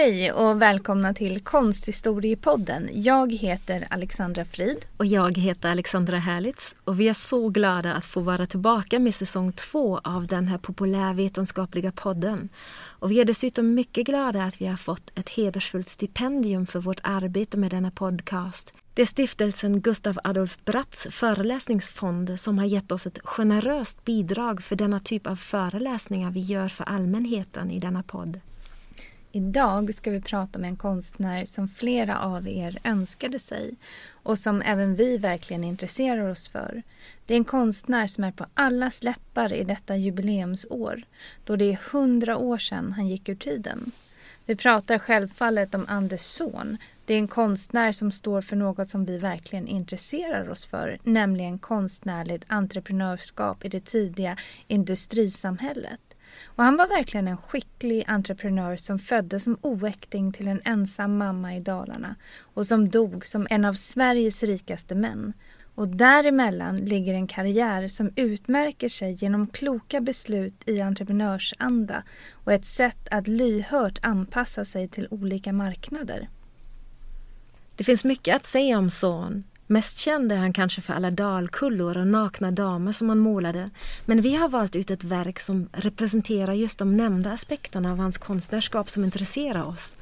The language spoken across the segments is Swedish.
Hej och välkomna till Konsthistoriepodden. Jag heter Alexandra Frid. Och jag heter Alexandra Härlitz och vi är så glada att få vara tillbaka med säsong två av den här populärvetenskapliga podden. Och vi är dessutom mycket glada att vi har fått ett hedersfullt stipendium för vårt arbete med denna podcast. Det är stiftelsen Gustav Adolf Bratts föreläsningsfond som har gett oss ett generöst bidrag för denna typ av föreläsningar vi gör för allmänheten i denna podd. Idag ska vi prata med en konstnär som flera av er önskade sig och som även vi verkligen intresserar oss för. Det är en konstnär som är på allas läppar i detta jubileumsår då det är hundra år sedan han gick ur tiden. Vi pratar självfallet om Anders son. Det är en konstnär som står för något som vi verkligen intresserar oss för, nämligen konstnärligt entreprenörskap i det tidiga industrisamhället. Och han var verkligen en skicklig entreprenör som föddes som oäkting till en ensam mamma i Dalarna och som dog som en av Sveriges rikaste män. Och däremellan ligger en karriär som utmärker sig genom kloka beslut i entreprenörsanda och ett sätt att lyhört anpassa sig till olika marknader. Det finns mycket att säga om son, Mest känd är han kanske för alla dalkullor och nakna damer som han målade. Men vi har valt ut ett verk som representerar just de nämnda aspekterna av hans konstnärskap som intresserar oss.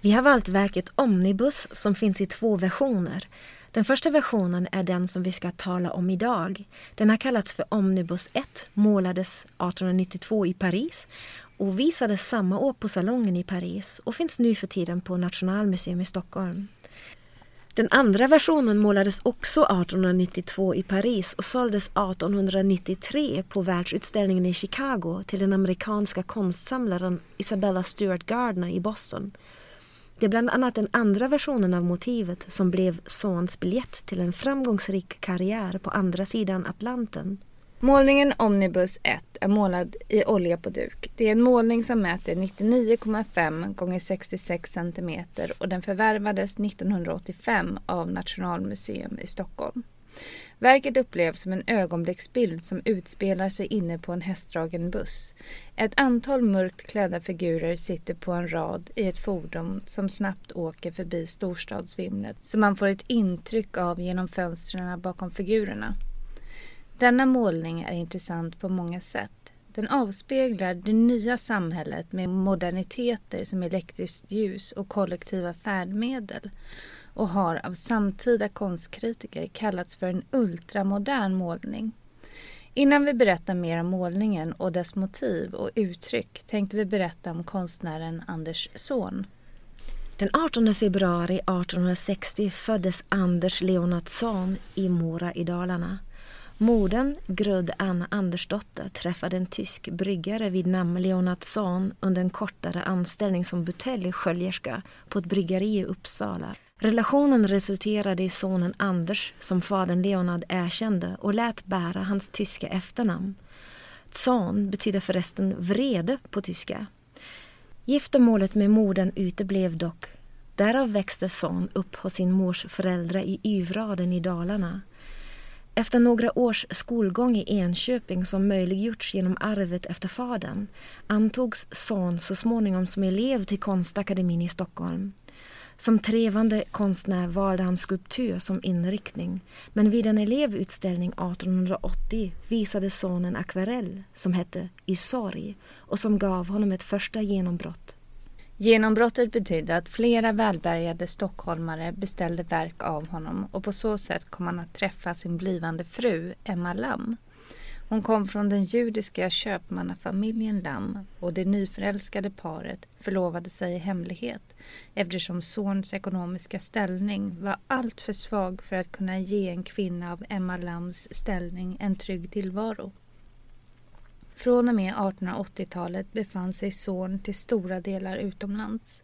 Vi har valt verket Omnibus som finns i två versioner. Den första versionen är den som vi ska tala om idag. Den har kallats för Omnibus 1, målades 1892 i Paris och visades samma år på Salongen i Paris och finns nu för tiden på Nationalmuseum i Stockholm. Den andra versionen målades också 1892 i Paris och såldes 1893 på världsutställningen i Chicago till den amerikanska konstsamlaren Isabella Stewart Gardner i Boston. Det är bland annat den andra versionen av motivet som blev Sons biljett till en framgångsrik karriär på andra sidan Atlanten. Målningen Omnibus 1 är målad i olja på duk. Det är en målning som mäter 99,5 x 66 cm och den förvärvades 1985 av Nationalmuseum i Stockholm. Verket upplevs som en ögonblicksbild som utspelar sig inne på en hästdragen buss. Ett antal mörkt klädda figurer sitter på en rad i ett fordon som snabbt åker förbi storstadsvimlet som man får ett intryck av genom fönstren bakom figurerna. Denna målning är intressant på många sätt. Den avspeglar det nya samhället med moderniteter som elektriskt ljus och kollektiva färdmedel och har av samtida konstkritiker kallats för en ultramodern målning. Innan vi berättar mer om målningen och dess motiv och uttryck tänkte vi berätta om konstnären Anders Zorn. Den 18 februari 1860 föddes Anders Leonardsson i Mora i Dalarna. Modern, Grud Anna Andersdotter, träffade en tysk bryggare vid namn Leonard Zahn under en kortare anställning som buteljsköljerska på ett bryggeri i Uppsala. Relationen resulterade i sonen Anders som fadern Leonard erkände och lät bära hans tyska efternamn. Zahn betyder förresten vrede på tyska. Giftermålet med modern uteblev dock. Därav växte Zahn upp hos sin mors föräldrar i Yvraden i Dalarna. Efter några års skolgång i Enköping som möjliggjorts genom arvet efter fadern antogs son så småningom som elev till Konstakademin i Stockholm. Som trevande konstnär valde han skulptur som inriktning men vid en elevutställning 1880 visade sonen en akvarell som hette I sorg och som gav honom ett första genombrott. Genombrottet betydde att flera välbärgade stockholmare beställde verk av honom och på så sätt kom han att träffa sin blivande fru Emma Lam. Hon kom från den judiska köpmannafamiljen Lam och det nyförälskade paret förlovade sig i hemlighet eftersom sons ekonomiska ställning var alltför svag för att kunna ge en kvinna av Emma Lams ställning en trygg tillvaro. Från och med 1880-talet befann sig Zorn till stora delar utomlands.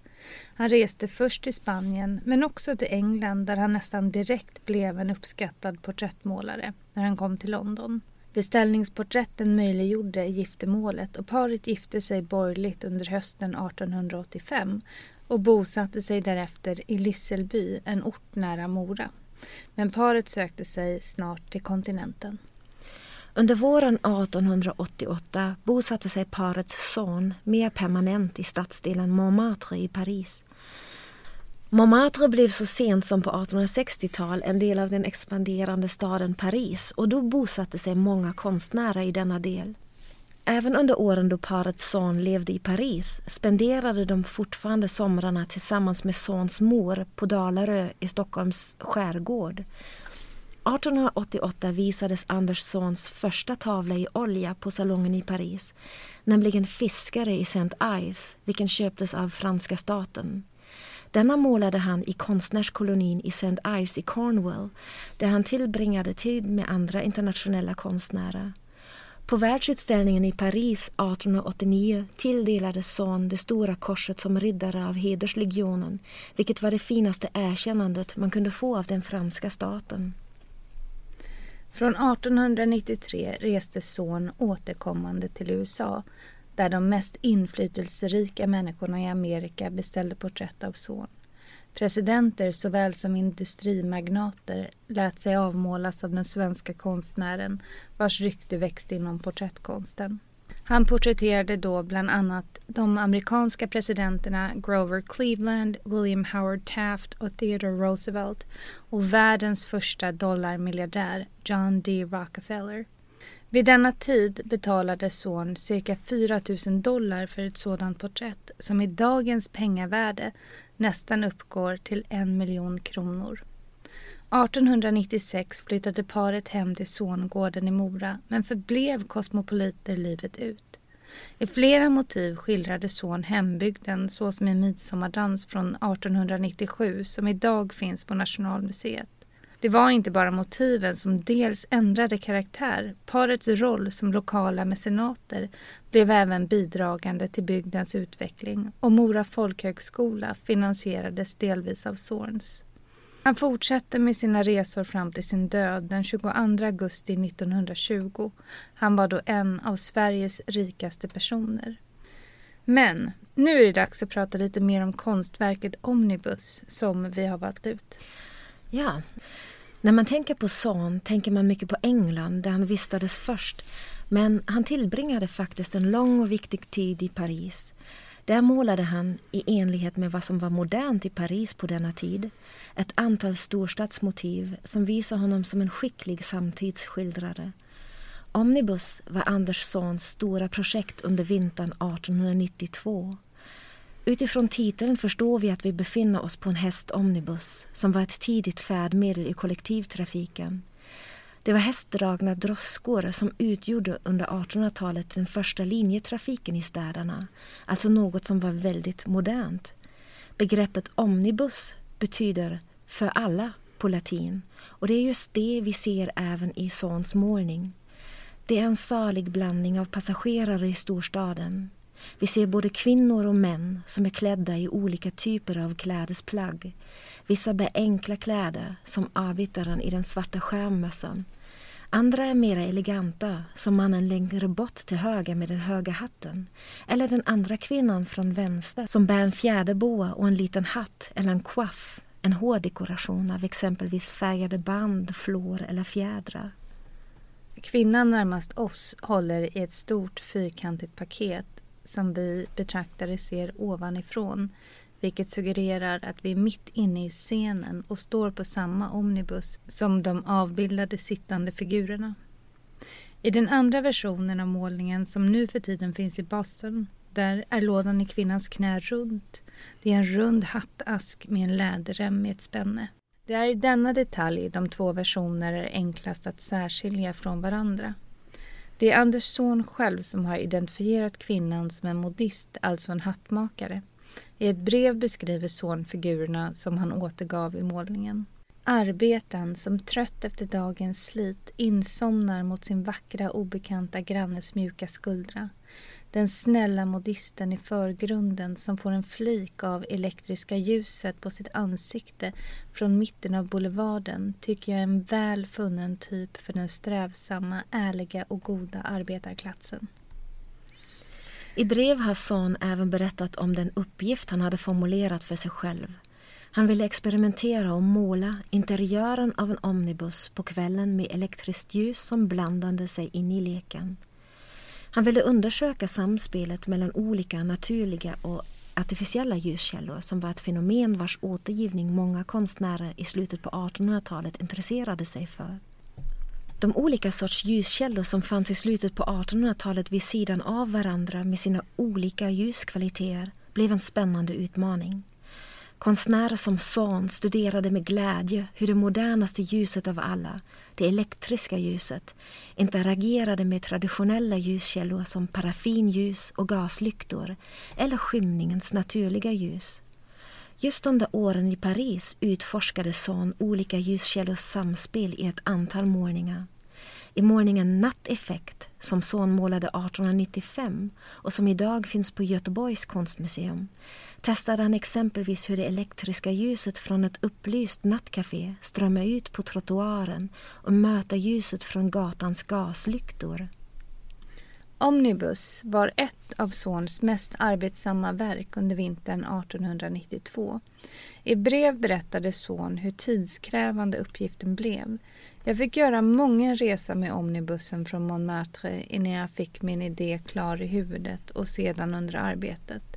Han reste först till Spanien men också till England där han nästan direkt blev en uppskattad porträttmålare när han kom till London. Beställningsporträtten möjliggjorde giftermålet och paret gifte sig borgerligt under hösten 1885 och bosatte sig därefter i Lisselby, en ort nära Mora. Men paret sökte sig snart till kontinenten. Under våren 1888 bosatte sig parets son mer permanent i stadsdelen Montmartre i Paris. Montmartre blev så sent som på 1860-tal en del av den expanderande staden Paris och då bosatte sig många konstnärer i denna del. Även under åren då parets son levde i Paris spenderade de fortfarande somrarna tillsammans med sons mor på Dalarö i Stockholms skärgård. 1888 visades Anderssons första tavla i olja på salongen i Paris, nämligen Fiskare i St. Ives, vilken köptes av franska staten. Denna målade han i konstnärskolonin i St. Ives i Cornwall där han tillbringade tid med andra internationella konstnärer. På världsutställningen i Paris 1889 tilldelades Son det stora korset som riddare av hederslegionen vilket var det finaste erkännandet man kunde få av den franska staten. Från 1893 reste Son återkommande till USA där de mest inflytelserika människorna i Amerika beställde porträtt av son. Presidenter såväl som industrimagnater lät sig avmålas av den svenska konstnären vars rykte växte inom porträttkonsten. Han porträtterade då bland annat de amerikanska presidenterna Grover Cleveland, William Howard Taft och Theodore Roosevelt och världens första dollarmiljardär John D. Rockefeller. Vid denna tid betalade son cirka 4 000 dollar för ett sådant porträtt som i dagens pengavärde nästan uppgår till en miljon kronor. 1896 flyttade paret hem till Songården i Mora men förblev kosmopoliter livet ut. I flera motiv skildrade Son hembygden såsom i Midsommardans från 1897 som idag finns på Nationalmuseet. Det var inte bara motiven som dels ändrade karaktär, parets roll som lokala mecenater blev även bidragande till bygdens utveckling och Mora folkhögskola finansierades delvis av Sorns. Han fortsatte med sina resor fram till sin död den 22 augusti 1920. Han var då en av Sveriges rikaste personer. Men nu är det dags att prata lite mer om konstverket Omnibus som vi har valt ut. Ja, när man tänker på Son tänker man mycket på England där han vistades först. Men han tillbringade faktiskt en lång och viktig tid i Paris. Där målade han, i enlighet med vad som var modernt i Paris på denna tid, ett antal storstadsmotiv som visar honom som en skicklig samtidsskildrare. Omnibus var Anderssons stora projekt under vintern 1892. Utifrån titeln förstår vi att vi befinner oss på en hästomnibus som var ett tidigt färdmedel i kollektivtrafiken. Det var hästdragna droskor som utgjorde under 1800-talet den första linjetrafiken i städerna, alltså något som var väldigt modernt. Begreppet omnibus betyder för alla på latin och det är just det vi ser även i Sons målning. Det är en salig blandning av passagerare i storstaden vi ser både kvinnor och män som är klädda i olika typer av klädesplagg. Vissa bär enkla kläder, som arbetaren i den svarta skärmmössan. Andra är mera eleganta, som mannen längre bort till höger med den höga hatten. Eller den andra kvinnan från vänster som bär en fjäderboa och en liten hatt eller en coif, en hårdekoration av exempelvis färgade band, flår eller fjädrar. Kvinnan närmast oss håller i ett stort fyrkantigt paket som vi betraktare ser ovanifrån vilket suggererar att vi är mitt inne i scenen och står på samma omnibus som de avbildade sittande figurerna. I den andra versionen av målningen som nu för tiden finns i Boston där är lådan i kvinnans knä runt. Det är en rund hattask med en läderrem med ett spänne. Det är i denna detalj de två versioner är enklast att särskilja från varandra. Det är Andersson själv som har identifierat kvinnan som en modist, alltså en hattmakare. I ett brev beskriver Zorn figurerna som han återgav i målningen. Arbetaren som trött efter dagens slit insomnar mot sin vackra obekanta grannes mjuka skuldra. Den snälla modisten i förgrunden som får en flik av elektriska ljuset på sitt ansikte från mitten av boulevarden tycker jag är en väl funnen typ för den strävsamma, ärliga och goda arbetarklassen. I brev har Son även berättat om den uppgift han hade formulerat för sig själv. Han ville experimentera och måla interiören av en omnibus på kvällen med elektriskt ljus som blandade sig in i leken. Han ville undersöka samspelet mellan olika naturliga och artificiella ljuskällor som var ett fenomen vars återgivning många konstnärer i slutet på 1800-talet intresserade sig för. De olika sorts ljuskällor som fanns i slutet på 1800-talet vid sidan av varandra med sina olika ljuskvaliteter blev en spännande utmaning. Konstnärer som Son studerade med glädje hur det modernaste ljuset av alla, det elektriska ljuset, interagerade med traditionella ljuskällor som paraffinljus och gaslyktor eller skymningens naturliga ljus. Just under åren i Paris utforskade Son olika ljuskällors samspel i ett antal målningar. I målningen Natteffekt, som Son målade 1895 och som idag finns på Göteborgs konstmuseum, testade han exempelvis hur det elektriska ljuset från ett upplyst nattcafé strömmar ut på trottoaren och möter ljuset från gatans gaslyktor. Omnibus var ett av Zorns mest arbetsamma verk under vintern 1892. I brev berättade Zorn hur tidskrävande uppgiften blev. Jag fick göra många resor med omnibussen från Montmartre innan jag fick min idé klar i huvudet och sedan under arbetet.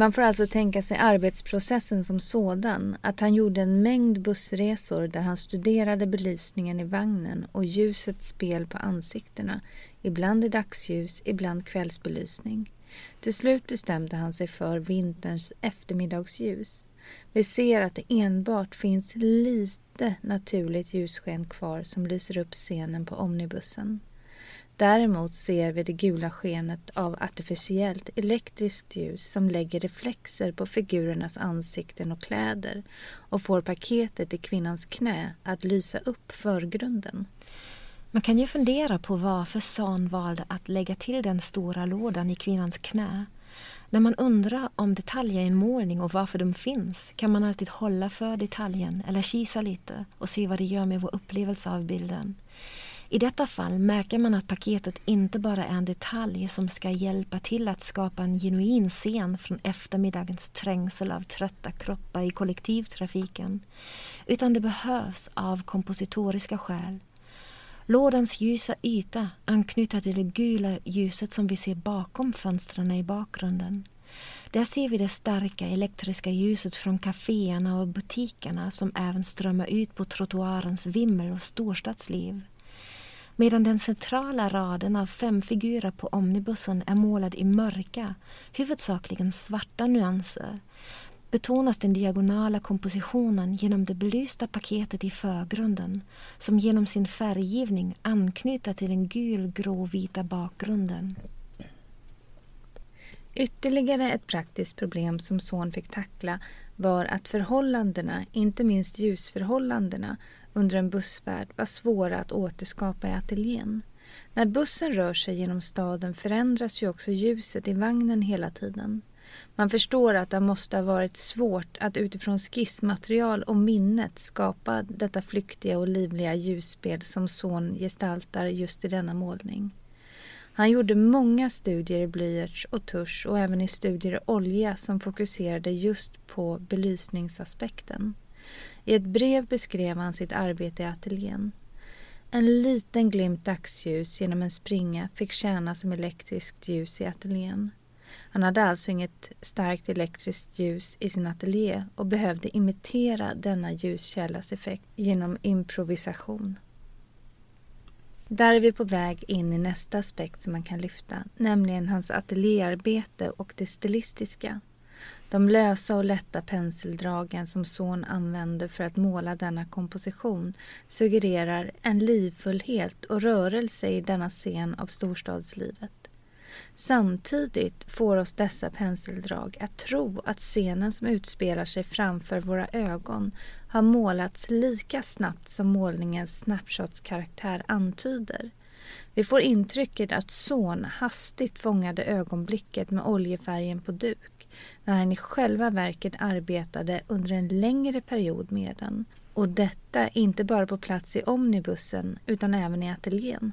Man får alltså tänka sig arbetsprocessen som sådan, att han gjorde en mängd bussresor där han studerade belysningen i vagnen och ljusets spel på ansiktena, ibland i dagsljus, ibland kvällsbelysning. Till slut bestämde han sig för vinterns eftermiddagsljus. Vi ser att det enbart finns lite naturligt ljussken kvar som lyser upp scenen på omnibussen. Däremot ser vi det gula skenet av artificiellt elektriskt ljus som lägger reflexer på figurernas ansikten och kläder och får paketet i kvinnans knä att lysa upp förgrunden. Man kan ju fundera på varför San valde att lägga till den stora lådan i kvinnans knä. När man undrar om detaljer i en målning och varför de finns kan man alltid hålla för detaljen eller kisa lite och se vad det gör med vår upplevelse av bilden. I detta fall märker man att paketet inte bara är en detalj som ska hjälpa till att skapa en genuin scen från eftermiddagens trängsel av trötta kroppar i kollektivtrafiken, utan det behövs av kompositoriska skäl. Lådans ljusa yta anknyter till det gula ljuset som vi ser bakom fönstren i bakgrunden. Där ser vi det starka elektriska ljuset från kaféerna och butikerna som även strömmar ut på trottoarens vimmel och storstadsliv medan den centrala raden av fem figurer på omnibussen är målad i mörka, huvudsakligen svarta nyanser betonas den diagonala kompositionen genom det belysta paketet i förgrunden som genom sin färggivning anknyter till den gul-grå-vita bakgrunden. Ytterligare ett praktiskt problem som Son fick tackla var att förhållandena, inte minst ljusförhållandena, under en bussfärd var svåra att återskapa i ateljén. När bussen rör sig genom staden förändras ju också ljuset i vagnen hela tiden. Man förstår att det måste ha varit svårt att utifrån skissmaterial och minnet skapa detta flyktiga och livliga ljusspel som son gestaltar just i denna målning. Han gjorde många studier i blyerts och tusch och även i studier i olja som fokuserade just på belysningsaspekten. I ett brev beskrev han sitt arbete i ateljén. En liten glimt dagsljus genom en springa fick tjäna som elektriskt ljus i ateljén. Han hade alltså inget starkt elektriskt ljus i sin ateljé och behövde imitera denna ljuskällas effekt genom improvisation. Där är vi på väg in i nästa aspekt som man kan lyfta, nämligen hans ateljéarbete och det stilistiska. De lösa och lätta penseldragen som son använde för att måla denna komposition suggererar en livfullhet och rörelse i denna scen av storstadslivet. Samtidigt får oss dessa penseldrag att tro att scenen som utspelar sig framför våra ögon har målats lika snabbt som målningens snapshotskaraktär antyder. Vi får intrycket att Son hastigt fångade ögonblicket med oljefärgen på duk när han i själva verket arbetade under en längre period med den. Och detta inte bara på plats i omnibussen utan även i ateljén.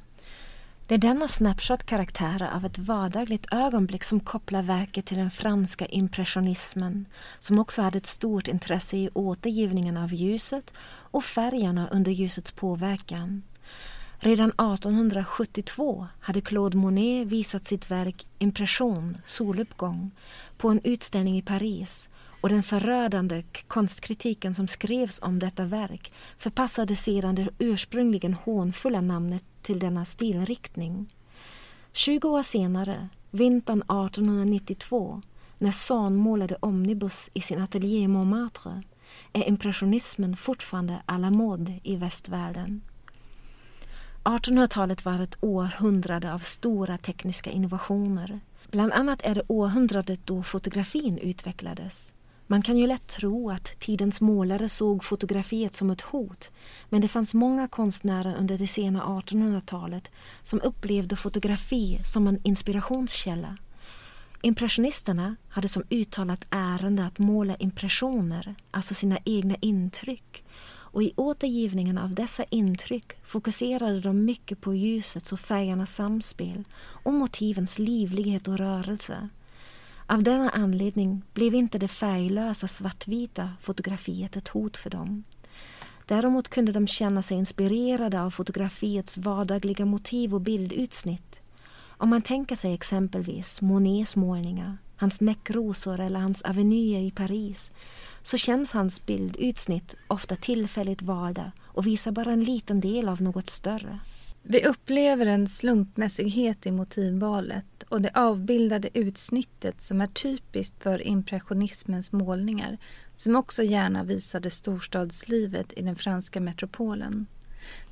Det är denna snapshot-karaktär av ett vardagligt ögonblick som kopplar verket till den franska impressionismen som också hade ett stort intresse i återgivningen av ljuset och färgerna under ljusets påverkan. Redan 1872 hade Claude Monet visat sitt verk Impression, soluppgång, på en utställning i Paris och den förödande konstkritiken som skrevs om detta verk förpassade sedan det ursprungligen hånfulla namnet till denna stilriktning. 20 år senare, vintern 1892, när Son målade Omnibus i sin ateljé i Montmartre, är impressionismen fortfarande à la mode i västvärlden. 1800-talet var ett århundrade av stora tekniska innovationer. Bland annat är det århundradet då fotografin utvecklades. Man kan ju lätt tro att tidens målare såg fotografiet som ett hot men det fanns många konstnärer under det sena 1800-talet som upplevde fotografi som en inspirationskälla. Impressionisterna hade som uttalat ärende att måla impressioner, alltså sina egna intryck och i återgivningen av dessa intryck fokuserade de mycket på ljusets och färgernas samspel och motivens livlighet och rörelse. Av denna anledning blev inte det färglösa svartvita fotografiet ett hot för dem. Däremot kunde de känna sig inspirerade av fotografiets vardagliga motiv och bildutsnitt. Om man tänker sig exempelvis Monets målningar, hans näckrosor eller hans avenyer i Paris så känns hans bildutsnitt ofta tillfälligt valda och visar bara en liten del av något större. Vi upplever en slumpmässighet i motivvalet och det avbildade utsnittet som är typiskt för impressionismens målningar som också gärna visade storstadslivet i den franska metropolen.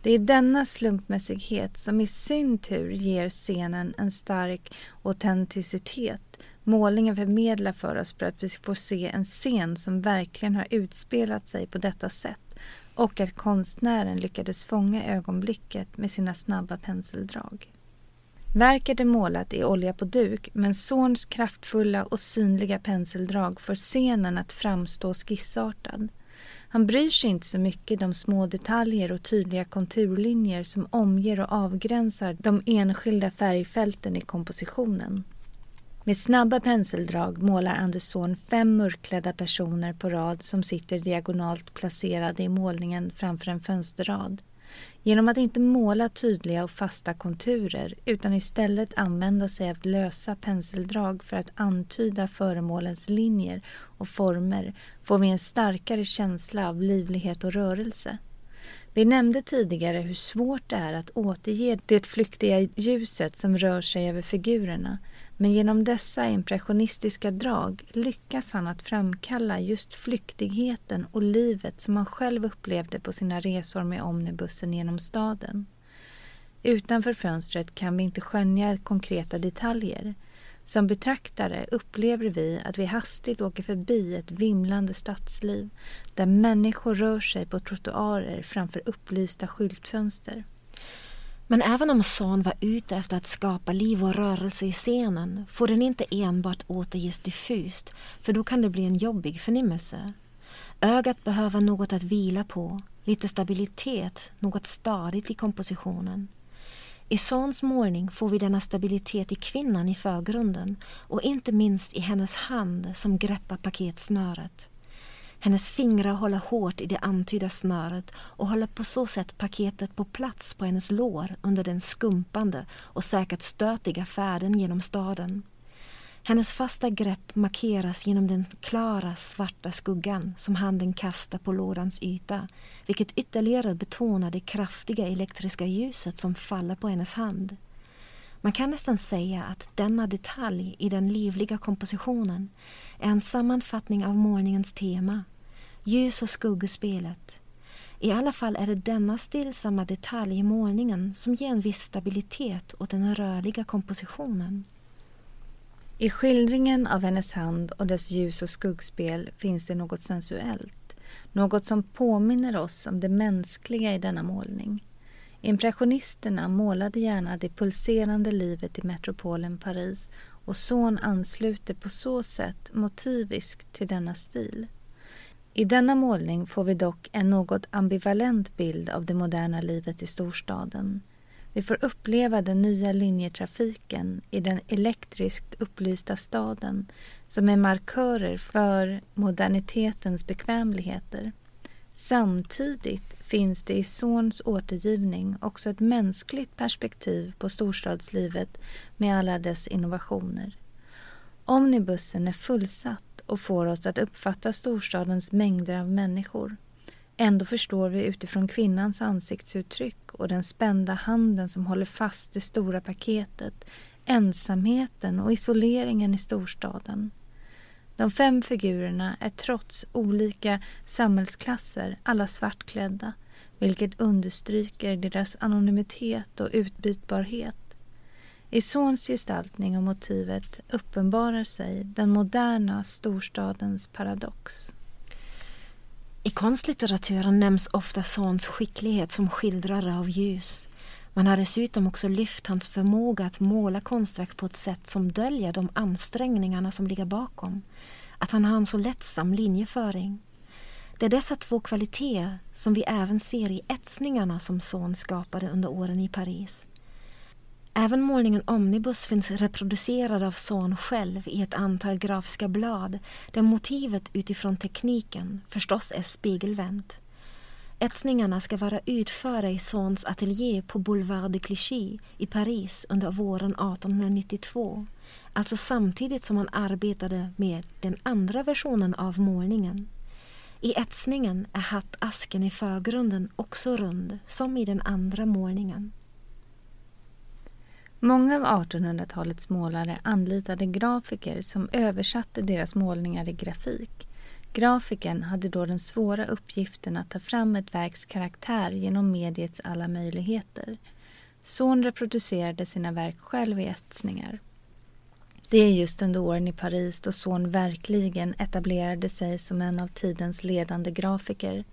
Det är denna slumpmässighet som i sin tur ger scenen en stark autenticitet. Målningen förmedlar för oss för att vi får se en scen som verkligen har utspelat sig på detta sätt och att konstnären lyckades fånga ögonblicket med sina snabba penseldrag. Verket är målat i olja på duk men Zorns kraftfulla och synliga penseldrag får scenen att framstå skissartad. Han bryr sig inte så mycket de små detaljer och tydliga konturlinjer som omger och avgränsar de enskilda färgfälten i kompositionen. Med snabba penseldrag målar Andersson fem mörkklädda personer på rad som sitter diagonalt placerade i målningen framför en fönsterrad. Genom att inte måla tydliga och fasta konturer utan istället använda sig av lösa penseldrag för att antyda föremålens linjer och former får vi en starkare känsla av livlighet och rörelse. Vi nämnde tidigare hur svårt det är att återge det flyktiga ljuset som rör sig över figurerna men genom dessa impressionistiska drag lyckas han att framkalla just flyktigheten och livet som han själv upplevde på sina resor med omnibussen genom staden. Utanför fönstret kan vi inte skönja konkreta detaljer. Som betraktare upplever vi att vi hastigt åker förbi ett vimlande stadsliv där människor rör sig på trottoarer framför upplysta skyltfönster. Men även om Son var ute efter att skapa liv och rörelse i scenen får den inte enbart återges diffust för då kan det bli en jobbig förnimmelse. Ögat behöver något att vila på, lite stabilitet, något stadigt i kompositionen. I Sons målning får vi denna stabilitet i kvinnan i förgrunden och inte minst i hennes hand som greppar paketsnöret. Hennes fingrar håller hårt i det antydda snöret och håller på så sätt paketet på plats på hennes lår under den skumpande och säkert stötiga färden genom staden. Hennes fasta grepp markeras genom den klara svarta skuggan som handen kastar på lådans yta vilket ytterligare betonar det kraftiga elektriska ljuset som faller på hennes hand. Man kan nästan säga att denna detalj i den livliga kompositionen är en sammanfattning av målningens tema ljus och skuggspelet. I alla fall är det denna stillsamma detalj i målningen som ger en viss stabilitet åt den rörliga kompositionen. I skildringen av hennes hand och dess ljus och skuggspel finns det något sensuellt. Något som påminner oss om det mänskliga i denna målning. Impressionisterna målade gärna det pulserande livet i metropolen Paris och Son ansluter på så sätt motiviskt till denna stil. I denna målning får vi dock en något ambivalent bild av det moderna livet i storstaden. Vi får uppleva den nya linjetrafiken i den elektriskt upplysta staden som är markörer för modernitetens bekvämligheter. Samtidigt finns det i Zorns återgivning också ett mänskligt perspektiv på storstadslivet med alla dess innovationer. Omnibussen är fullsatt och får oss att uppfatta storstadens mängder av människor. Ändå förstår vi utifrån kvinnans ansiktsuttryck och den spända handen som håller fast det stora paketet ensamheten och isoleringen i storstaden. De fem figurerna är trots olika samhällsklasser alla svartklädda vilket understryker deras anonymitet och utbytbarhet. I Sons gestaltning och motivet uppenbarar sig den moderna storstadens paradox. I konstlitteraturen nämns ofta Sons skicklighet som skildrare av ljus. Man har dessutom också lyft hans förmåga att måla konstverk på ett sätt som döljer de ansträngningarna som ligger bakom. Att han har en så lättsam linjeföring. Det är dessa två kvaliteter som vi även ser i etsningarna som Son skapade under åren i Paris. Även målningen Omnibus finns reproducerad av Son själv i ett antal grafiska blad där motivet utifrån tekniken förstås är spegelvänt. Etsningarna ska vara utförda i Sons ateljé på Boulevard de Clichy i Paris under våren 1892. Alltså samtidigt som han arbetade med den andra versionen av målningen. I etsningen är hattasken i förgrunden också rund som i den andra målningen. Många av 1800-talets målare anlitade grafiker som översatte deras målningar i grafik. Grafiken hade då den svåra uppgiften att ta fram ett verks karaktär genom mediets alla möjligheter. Son reproducerade sina verk själv i etsningar. Det är just under åren i Paris då Zorn verkligen etablerade sig som en av tidens ledande grafiker.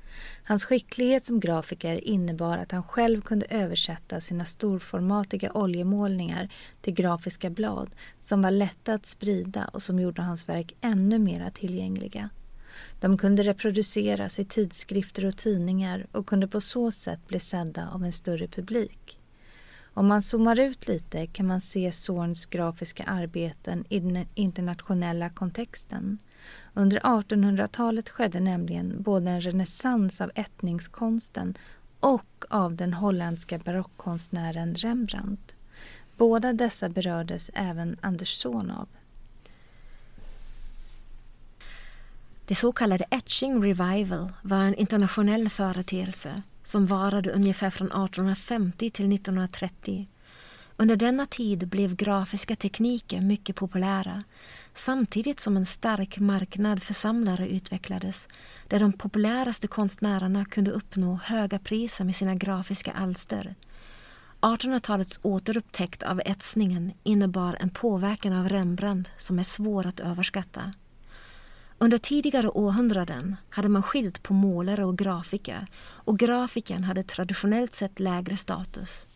Hans skicklighet som grafiker innebar att han själv kunde översätta sina storformatiga oljemålningar till grafiska blad som var lätta att sprida och som gjorde hans verk ännu mer tillgängliga. De kunde reproduceras i tidskrifter och tidningar och kunde på så sätt bli sedda av en större publik. Om man zoomar ut lite kan man se Zorns grafiska arbeten i den internationella kontexten. Under 1800-talet skedde nämligen både en renässans av ättningskonsten och av den holländska barockkonstnären Rembrandt. Båda dessa berördes även Andersson av. Det så kallade Etching Revival var en internationell företeelse som varade ungefär från 1850 till 1930. Under denna tid blev grafiska tekniker mycket populära samtidigt som en stark marknad för samlare utvecklades där de populäraste konstnärerna kunde uppnå höga priser med sina grafiska alster. 1800-talets återupptäckt av etsningen innebar en påverkan av Rembrandt som är svår att överskatta. Under tidigare århundraden hade man skilt på målare och grafiker och grafiken hade traditionellt sett lägre status.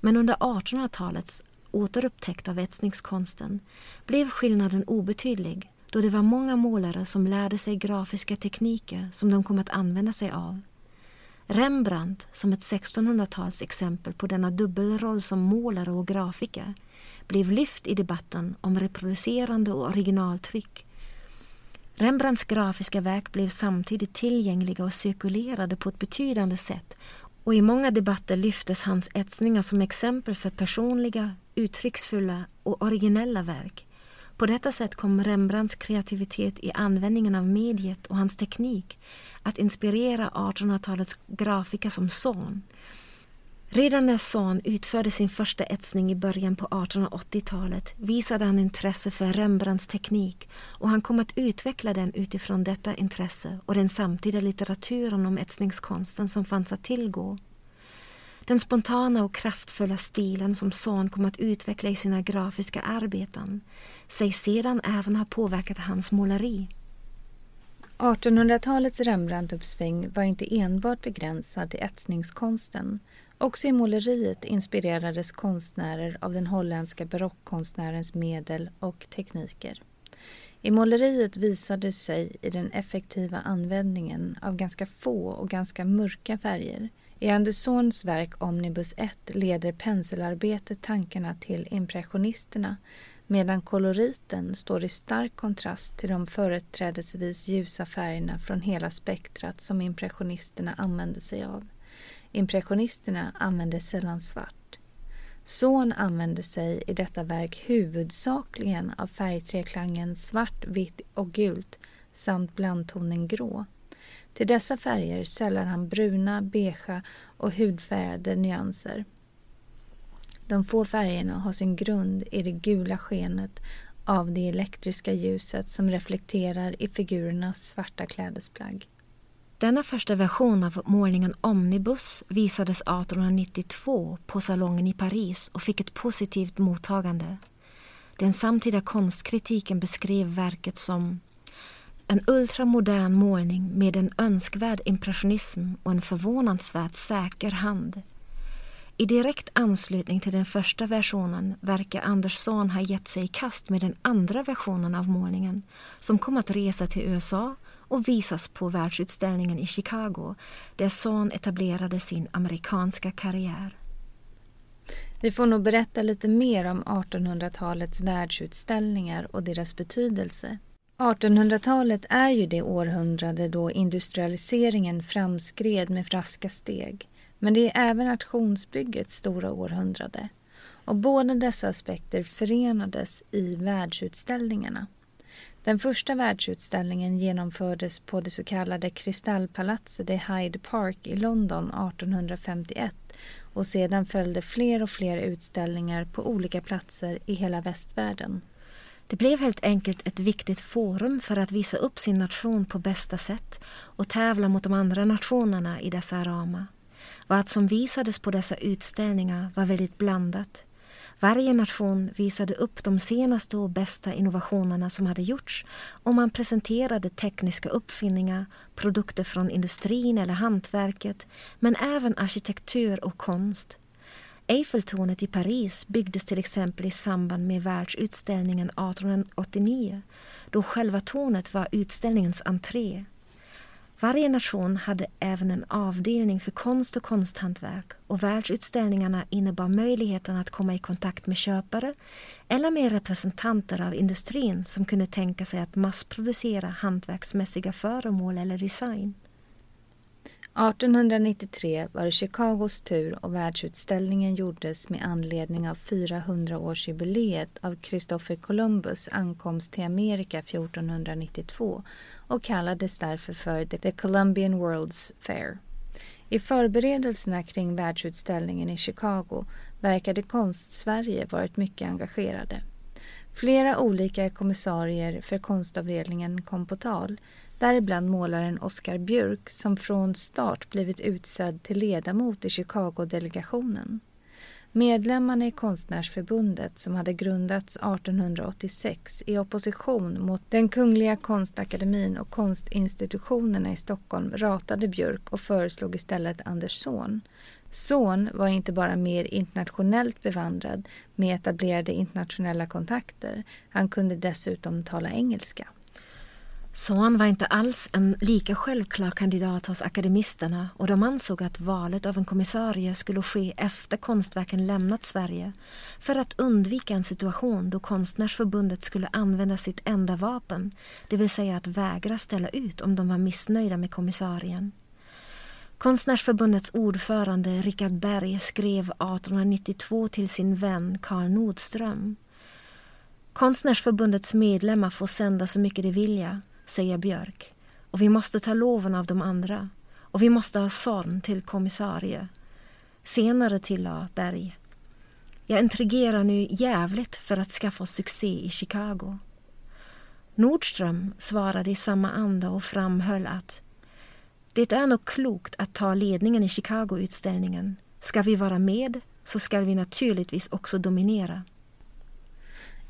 Men under 1800-talets återupptäckt av etsningskonsten blev skillnaden obetydlig då det var många målare som lärde sig grafiska tekniker som de kom att använda sig av. Rembrandt, som ett 1600-tals exempel på denna dubbelroll som målare och grafiker, blev lyft i debatten om reproducerande och originaltryck Rembrandts grafiska verk blev samtidigt tillgängliga och cirkulerade på ett betydande sätt och i många debatter lyftes hans etsningar som exempel för personliga, uttrycksfulla och originella verk. På detta sätt kom Rembrandts kreativitet i användningen av mediet och hans teknik att inspirera 1800-talets grafiker som son Redan när Son utförde sin första etsning i början på 1880-talet visade han intresse för Rembrandts teknik och han kom att utveckla den utifrån detta intresse och den samtida litteraturen om etsningskonsten som fanns att tillgå. Den spontana och kraftfulla stilen som Son kom att utveckla i sina grafiska arbeten sägs sedan även ha påverkat hans måleri. 1800-talets Rembrandt-uppsving var inte enbart begränsad till etsningskonsten. Också i måleriet inspirerades konstnärer av den holländska barockkonstnärens medel och tekniker. I måleriet visade sig i den effektiva användningen av ganska få och ganska mörka färger. I Andersons verk Omnibus 1 leder penselarbetet tankarna till impressionisterna medan koloriten står i stark kontrast till de företrädesvis ljusa färgerna från hela spektrat som impressionisterna använde sig av. Impressionisterna använde sällan svart. Son använde sig i detta verk huvudsakligen av färgtreklangen svart, vitt och gult samt blandtonen grå. Till dessa färger sällar han bruna, beigea och hudfärgade nyanser. De få färgerna har sin grund i det gula skenet av det elektriska ljuset som reflekterar i figurernas svarta klädesplagg. Denna första version av målningen Omnibus visades 1892 på Salongen i Paris och fick ett positivt mottagande. Den samtida konstkritiken beskrev verket som en ultramodern målning med en önskvärd impressionism och en förvånansvärt säker hand. I direkt anslutning till den första versionen verkar Andersson ha gett sig i kast med den andra versionen av målningen som kom att resa till USA och visas på världsutställningen i Chicago där Son etablerade sin amerikanska karriär. Vi får nog berätta lite mer om 1800-talets världsutställningar och deras betydelse. 1800-talet är ju det århundrade då industrialiseringen framskred med raska steg. Men det är även nationsbyggets stora århundrade. Och båda dessa aspekter förenades i världsutställningarna. Den första världsutställningen genomfördes på det så kallade Kristallpalatset i Hyde Park i London 1851 och sedan följde fler och fler utställningar på olika platser i hela västvärlden. Det blev helt enkelt ett viktigt forum för att visa upp sin nation på bästa sätt och tävla mot de andra nationerna i dessa ramar. Vad som visades på dessa utställningar var väldigt blandat. Varje nation visade upp de senaste och bästa innovationerna som hade gjorts och man presenterade tekniska uppfinningar, produkter från industrin eller hantverket men även arkitektur och konst. Eiffeltornet i Paris byggdes till exempel i samband med världsutställningen 1889 då själva tornet var utställningens entré. Varje nation hade även en avdelning för konst och konsthantverk och världsutställningarna innebar möjligheten att komma i kontakt med köpare eller med representanter av industrin som kunde tänka sig att massproducera hantverksmässiga föremål eller design. 1893 var det Chicagos tur och världsutställningen gjordes med anledning av 400-årsjubileet av Christopher Columbus ankomst till Amerika 1492 och kallades därför för The Columbian World's Fair. I förberedelserna kring världsutställningen i Chicago verkade Konstsverige varit mycket engagerade. Flera olika kommissarier för konstavdelningen kom på tal däribland målaren Oscar Björk som från start blivit utsedd till ledamot i Chicago-delegationen. Medlemmarna i Konstnärsförbundet som hade grundats 1886 i opposition mot den Kungliga Konstakademin och konstinstitutionerna i Stockholm ratade Björk och föreslog istället Anders Zorn. Zorn var inte bara mer internationellt bevandrad med etablerade internationella kontakter, han kunde dessutom tala engelska. Son var inte alls en lika självklar kandidat hos akademisterna och de ansåg att valet av en kommissarie skulle ske efter konstverken lämnat Sverige för att undvika en situation då Konstnärsförbundet skulle använda sitt enda vapen, det vill säga att vägra ställa ut om de var missnöjda med kommissarien. Konstnärsförbundets ordförande Richard Berg skrev 1892 till sin vän Karl Nordström. Konstnärsförbundets medlemmar får sända så mycket de vilja säger Björk. Och vi måste ta loven av de andra. Och vi måste ha Sorn till kommissarie. Senare tillade Berg. Jag intrigerar nu jävligt för att skaffa oss succé i Chicago. Nordström svarade i samma anda och framhöll att det är nog klokt att ta ledningen i Chicago-utställningen. Ska vi vara med så ska vi naturligtvis också dominera.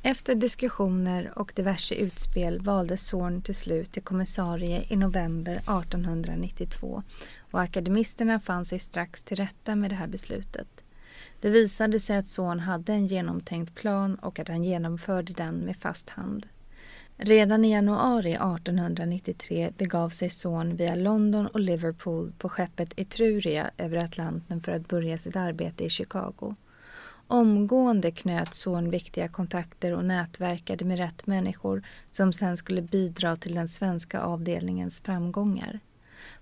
Efter diskussioner och diverse utspel valdes Zorn till slut till kommissarie i november 1892 och akademisterna fann sig strax till rätta med det här beslutet. Det visade sig att Zorn hade en genomtänkt plan och att han genomförde den med fast hand. Redan i januari 1893 begav sig Zorn via London och Liverpool på skeppet Etruria över Atlanten för att börja sitt arbete i Chicago. Omgående knöt Zorn viktiga kontakter och nätverkade med rätt människor som sen skulle bidra till den svenska avdelningens framgångar.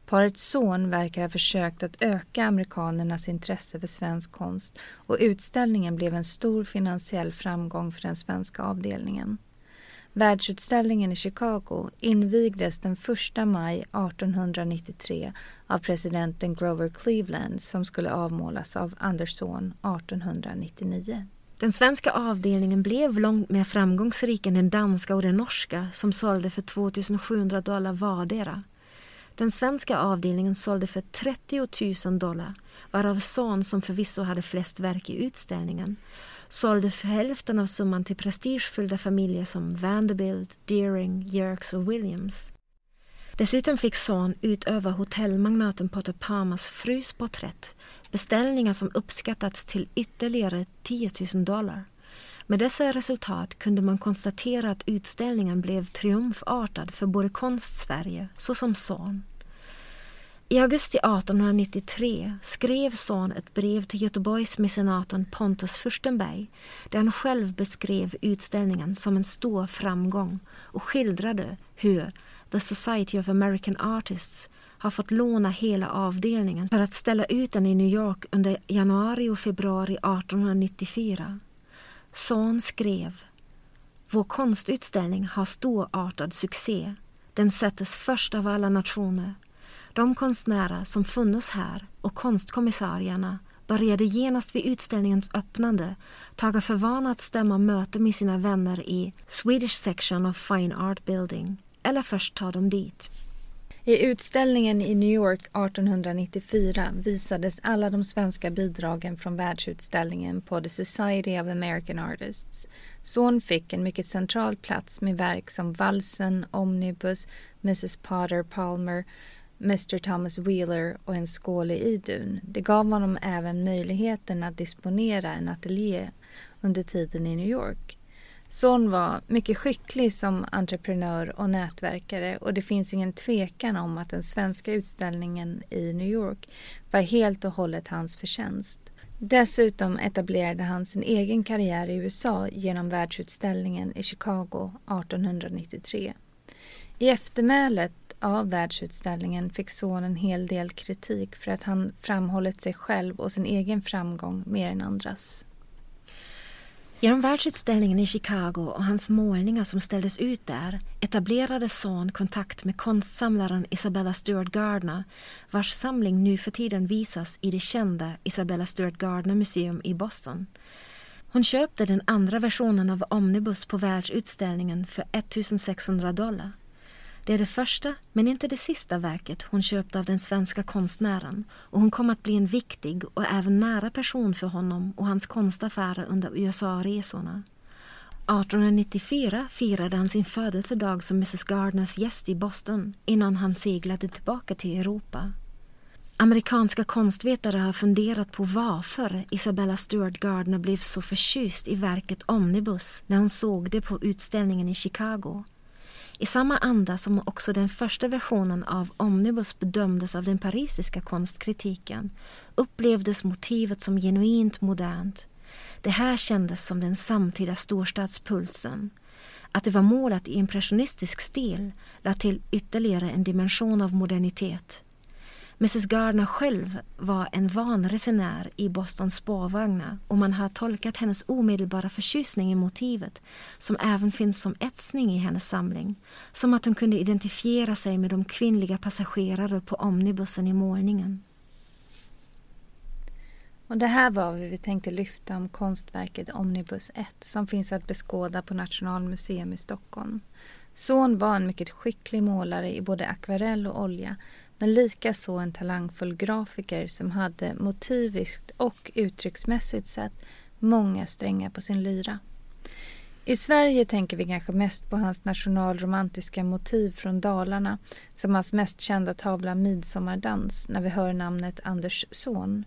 Parets son verkar ha försökt att öka amerikanernas intresse för svensk konst och utställningen blev en stor finansiell framgång för den svenska avdelningen. Världsutställningen i Chicago invigdes den 1 maj 1893 av presidenten Grover Cleveland som skulle avmålas av Andersson 1899. Den svenska avdelningen blev långt mer framgångsrik än den danska och den norska som sålde för 2700 dollar vardera. Den svenska avdelningen sålde för 30 000 dollar varav Son, som förvisso hade flest verk i utställningen, sålde för hälften av summan till prestigefyllda familjer som Vanderbilt, Deering, Yerkes och Williams. Dessutom fick Son utöva hotellmagnaten Potter Palmas frus porträtt, beställningar som uppskattats till ytterligare 10 000 dollar. Med dessa resultat kunde man konstatera att utställningen blev triumfartad för både konst-Sverige såsom Son. I augusti 1893 skrev Son ett brev till Göteborgs mecenaten Pontus Furstenberg där han själv beskrev utställningen som en stor framgång och skildrade hur The Society of American Artists har fått låna hela avdelningen för att ställa ut den i New York under januari och februari 1894. Son skrev Vår konstutställning har storartad succé. Den sättes först av alla nationer de konstnärer som funnits här och konstkommissarierna började genast vid utställningens öppnande taga för vana att stämma möte med sina vänner i Swedish Section of Fine Art Building eller först ta dem dit. I utställningen i New York 1894 visades alla de svenska bidragen från världsutställningen på The Society of American Artists. Son fick en mycket central plats med verk som Valsen, Omnibus, Mrs Potter Palmer, Mr Thomas Wheeler och en skål i Idun. Det gav honom även möjligheten att disponera en ateljé under tiden i New York. Son var mycket skicklig som entreprenör och nätverkare och det finns ingen tvekan om att den svenska utställningen i New York var helt och hållet hans förtjänst. Dessutom etablerade han sin egen karriär i USA genom världsutställningen i Chicago 1893. I eftermälet av världsutställningen fick Son en hel del kritik för att han framhållit sig själv och sin egen framgång mer än andras. Genom världsutställningen i Chicago och hans målningar som ställdes ut där etablerade Son kontakt med konstsamlaren Isabella Stewart Gardner vars samling nu för tiden visas i det kända Isabella Stewart Gardner Museum i Boston. Hon köpte den andra versionen av Omnibus på världsutställningen för 1600 dollar. Det är det första, men inte det sista verket hon köpte av den svenska konstnären och hon kom att bli en viktig och även nära person för honom och hans konstaffärer under USA-resorna. 1894 firade han sin födelsedag som Mrs Gardners gäst i Boston innan han seglade tillbaka till Europa. Amerikanska konstvetare har funderat på varför Isabella Stewart Gardner blev så förtjust i verket Omnibus när hon såg det på utställningen i Chicago i samma anda som också den första versionen av Omnibus bedömdes av den parisiska konstkritiken upplevdes motivet som genuint modernt. Det här kändes som den samtida storstadspulsen. Att det var målat i impressionistisk stil lade till ytterligare en dimension av modernitet. Mrs Gardner själv var en van resenär i Bostons spårvagnar och man har tolkat hennes omedelbara förtjusning i motivet som även finns som etsning i hennes samling. Som att hon kunde identifiera sig med de kvinnliga passagerare på omnibussen i målningen. Och det här var vad vi tänkte lyfta om konstverket Omnibus 1 som finns att beskåda på Nationalmuseum i Stockholm. Son var en mycket skicklig målare i både akvarell och olja men likaså en talangfull grafiker som hade motiviskt och uttrycksmässigt sett många strängar på sin lyra. I Sverige tänker vi kanske mest på hans nationalromantiska motiv från Dalarna som hans mest kända tavla Midsommardans när vi hör namnet Anders Zorn.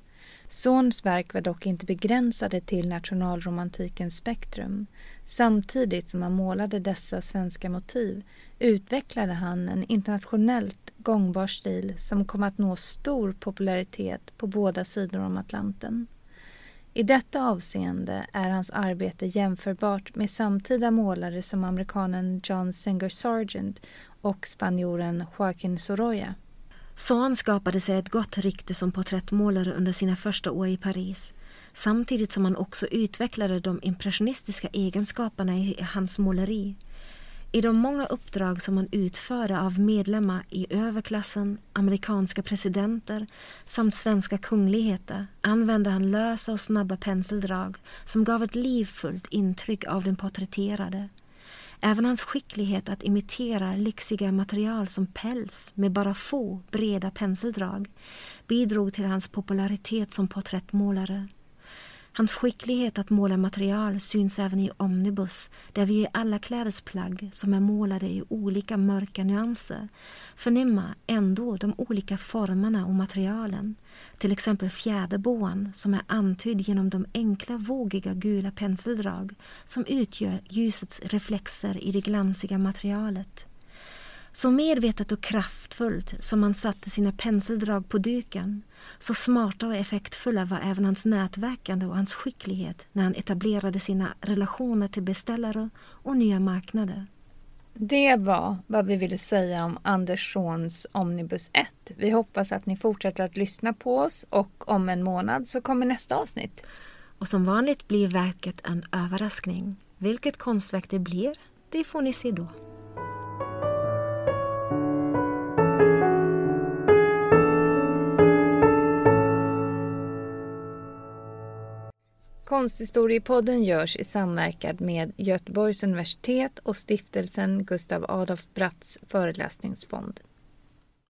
Zorns verk var dock inte begränsade till nationalromantikens spektrum. Samtidigt som han målade dessa svenska motiv utvecklade han en internationellt gångbar stil som kom att nå stor popularitet på båda sidor om Atlanten. I detta avseende är hans arbete jämförbart med samtida målare som amerikanen John Singer Sargent och spanjoren Joaquin Sorolla. Son skapade sig ett gott rykte som porträttmålare under sina första år i Paris samtidigt som han också utvecklade de impressionistiska egenskaperna i hans måleri. I de många uppdrag som han utförde av medlemmar i överklassen, amerikanska presidenter samt svenska kungligheter använde han lösa och snabba penseldrag som gav ett livfullt intryck av den porträtterade. Även hans skicklighet att imitera lyxiga material som päls med bara få breda penseldrag bidrog till hans popularitet som porträttmålare. Hans skicklighet att måla material syns även i Omnibus där vi i alla klädesplagg som är målade i olika mörka nyanser förnimmer ändå de olika formerna och materialen. Till exempel fjäderboan som är antydd genom de enkla vågiga gula penseldrag som utgör ljusets reflexer i det glansiga materialet. Så medvetet och kraftfullt som han satte sina penseldrag på duken så smarta och effektfulla var även hans nätverkande och hans skicklighet när han etablerade sina relationer till beställare och nya marknader. Det var vad vi ville säga om Anders Schons Omnibus 1. Vi hoppas att ni fortsätter att lyssna på oss och om en månad så kommer nästa avsnitt. Och som vanligt blir verket en överraskning. Vilket konstverk det blir, det får ni se då. Konsthistoriepodden görs i samverkan med Göteborgs universitet och stiftelsen Gustav Adolf Bratts föreläsningsfond.